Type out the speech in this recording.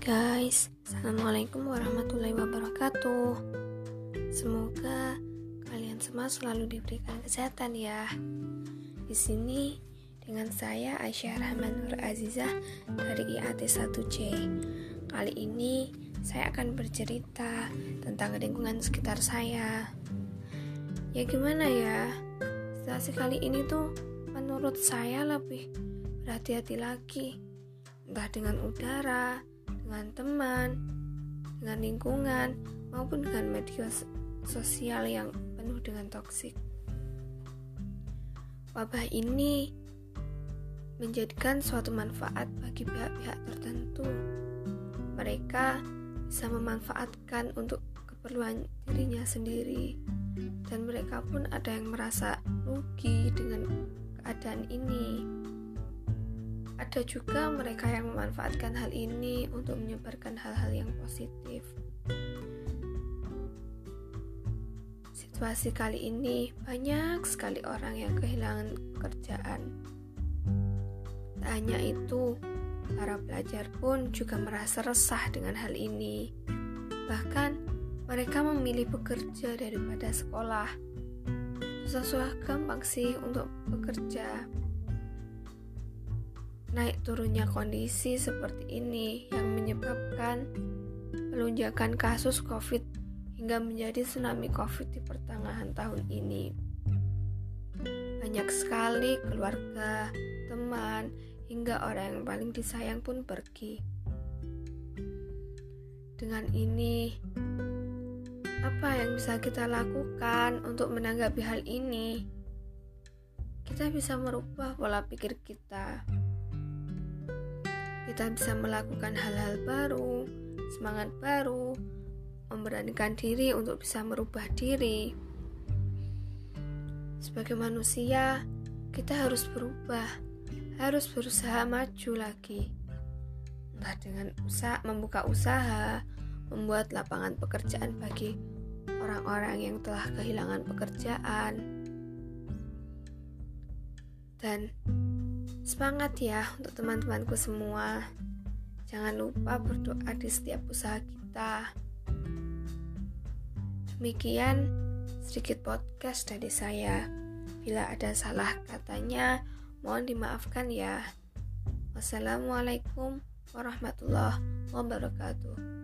guys, Assalamualaikum warahmatullahi wabarakatuh. Semoga kalian semua selalu diberikan kesehatan ya. Di sini dengan saya Aisyah Rahman Nur Azizah dari IAT 1C Kali ini saya akan bercerita tentang lingkungan sekitar saya. Ya gimana ya, situasi kali ini tuh menurut saya lebih berhati-hati lagi. Entah dengan udara, dengan teman, dengan lingkungan, maupun dengan media sosial yang penuh dengan toksik. Wabah ini menjadikan suatu manfaat bagi pihak-pihak tertentu. Mereka bisa memanfaatkan untuk keperluan dirinya sendiri, dan mereka pun ada yang merasa rugi dengan keadaan ini. Ada juga mereka yang memanfaatkan hal ini untuk menyebarkan hal-hal yang positif. Situasi kali ini banyak sekali orang yang kehilangan pekerjaan. Tak hanya itu, para pelajar pun juga merasa resah dengan hal ini. Bahkan mereka memilih bekerja daripada sekolah. Susah-susah gampang sih untuk bekerja naik turunnya kondisi seperti ini yang menyebabkan pelonjakan kasus COVID hingga menjadi tsunami COVID di pertengahan tahun ini. Banyak sekali keluarga, teman, hingga orang yang paling disayang pun pergi. Dengan ini, apa yang bisa kita lakukan untuk menanggapi hal ini? Kita bisa merubah pola pikir kita kita bisa melakukan hal-hal baru, semangat baru, memberanikan diri untuk bisa merubah diri. Sebagai manusia, kita harus berubah, harus berusaha maju lagi. Entah dengan usaha, membuka usaha, membuat lapangan pekerjaan bagi orang-orang yang telah kehilangan pekerjaan. Dan Semangat ya untuk teman-temanku semua. Jangan lupa berdoa di setiap usaha kita. Demikian sedikit podcast dari saya. Bila ada salah katanya, mohon dimaafkan ya. Wassalamualaikum warahmatullahi wabarakatuh.